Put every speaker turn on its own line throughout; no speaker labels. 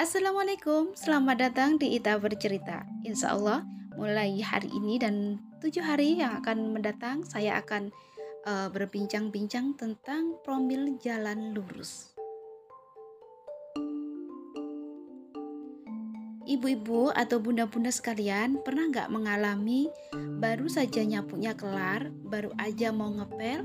Assalamualaikum, selamat datang di Ita Bercerita. Insya Allah, mulai hari ini dan tujuh hari yang akan mendatang, saya akan uh, berbincang-bincang tentang promil jalan lurus. Ibu-ibu atau bunda-bunda sekalian pernah nggak mengalami baru saja nyapunya kelar, baru aja mau ngepel,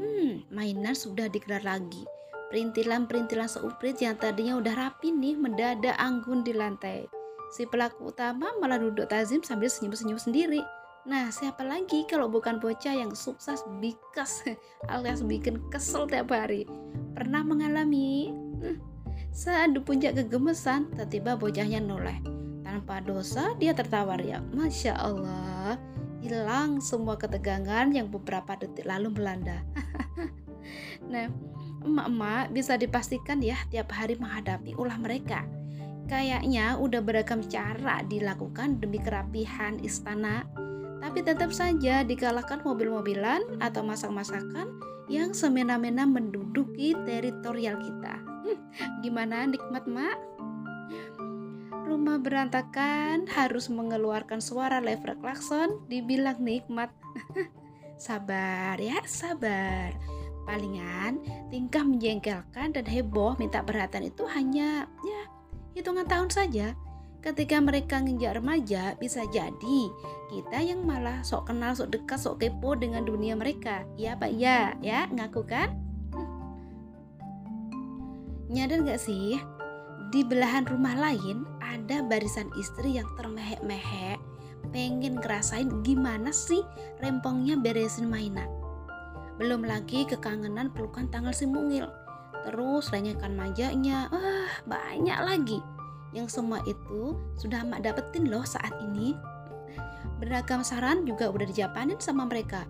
hmm, mainan sudah dikelar lagi Perintilan-perintilan seuprit yang tadinya udah rapi nih mendadak anggun di lantai. Si pelaku utama malah duduk tazim sambil senyum-senyum sendiri. Nah, siapa lagi kalau bukan bocah yang sukses bikas alias bikin kesel tiap hari? Pernah mengalami? Hmm, saat di puncak kegemesan, tiba-tiba bocahnya noleh. Tanpa dosa, dia tertawa ya. Masya Allah, hilang semua ketegangan yang beberapa detik lalu melanda. nah, emak-emak bisa dipastikan ya tiap hari menghadapi ulah mereka. Kayaknya udah beragam cara dilakukan demi kerapihan istana, tapi tetap saja dikalahkan mobil-mobilan atau masak-masakan yang semena-mena menduduki teritorial kita. Hmm, gimana nikmat mak? Rumah berantakan harus mengeluarkan suara lever klakson dibilang nikmat. sabar ya, sabar Palingan tingkah menjengkelkan dan heboh minta perhatian itu hanya ya hitungan tahun saja. Ketika mereka nginjak remaja, bisa jadi kita yang malah sok kenal, sok dekat, sok kepo dengan dunia mereka. Ya Pak, ya, ya, ngaku kan? Hmm. Nyadar gak sih, di belahan rumah lain ada barisan istri yang termehek-mehek, pengen ngerasain gimana sih rempongnya beresin mainan. Belum lagi kekangenan pelukan tanggal si mungil. Terus renyekan majanya, ah banyak lagi. Yang semua itu sudah mak dapetin loh saat ini. Beragam saran juga udah dijapanin sama mereka.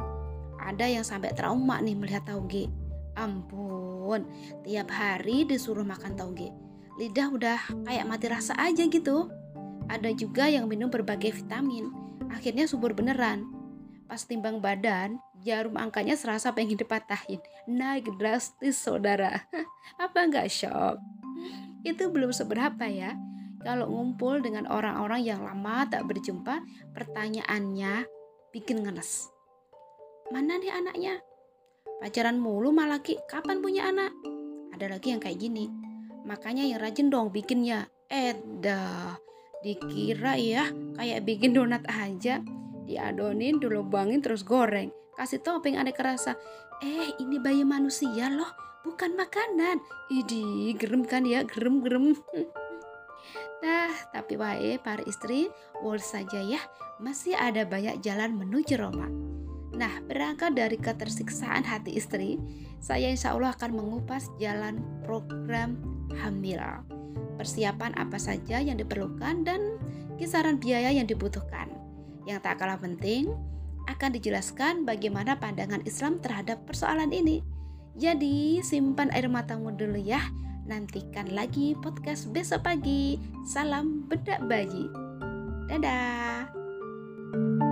Ada yang sampai trauma nih melihat tauge. Ampun, tiap hari disuruh makan tauge. Lidah udah kayak mati rasa aja gitu. Ada juga yang minum berbagai vitamin. Akhirnya subur beneran. Pas timbang badan, jarum angkanya serasa pengen dipatahin. Naik drastis saudara. Apa nggak shock? Itu belum seberapa ya. Kalau ngumpul dengan orang-orang yang lama tak berjumpa, pertanyaannya bikin ngenes. Mana nih anaknya? Pacaran mulu malah ki, kapan punya anak? Ada lagi yang kayak gini. Makanya yang rajin dong bikinnya. Eh dah, dikira ya kayak bikin donat aja diadonin, dilubangin terus goreng. Kasih topping aneka rasa. Eh, ini bayi manusia loh, bukan makanan. Idi, gerem kan ya, gerem-gerem. Nah, tapi wae para istri, wol saja ya, masih ada banyak jalan menuju Roma. Nah, berangkat dari ketersiksaan hati istri, saya insya Allah akan mengupas jalan program hamil. Persiapan apa saja yang diperlukan dan kisaran biaya yang dibutuhkan. Yang tak kalah penting, akan dijelaskan bagaimana pandangan Islam terhadap persoalan ini. Jadi, simpan air matamu dulu ya. Nantikan lagi podcast besok pagi. Salam bedak bayi. Dadah.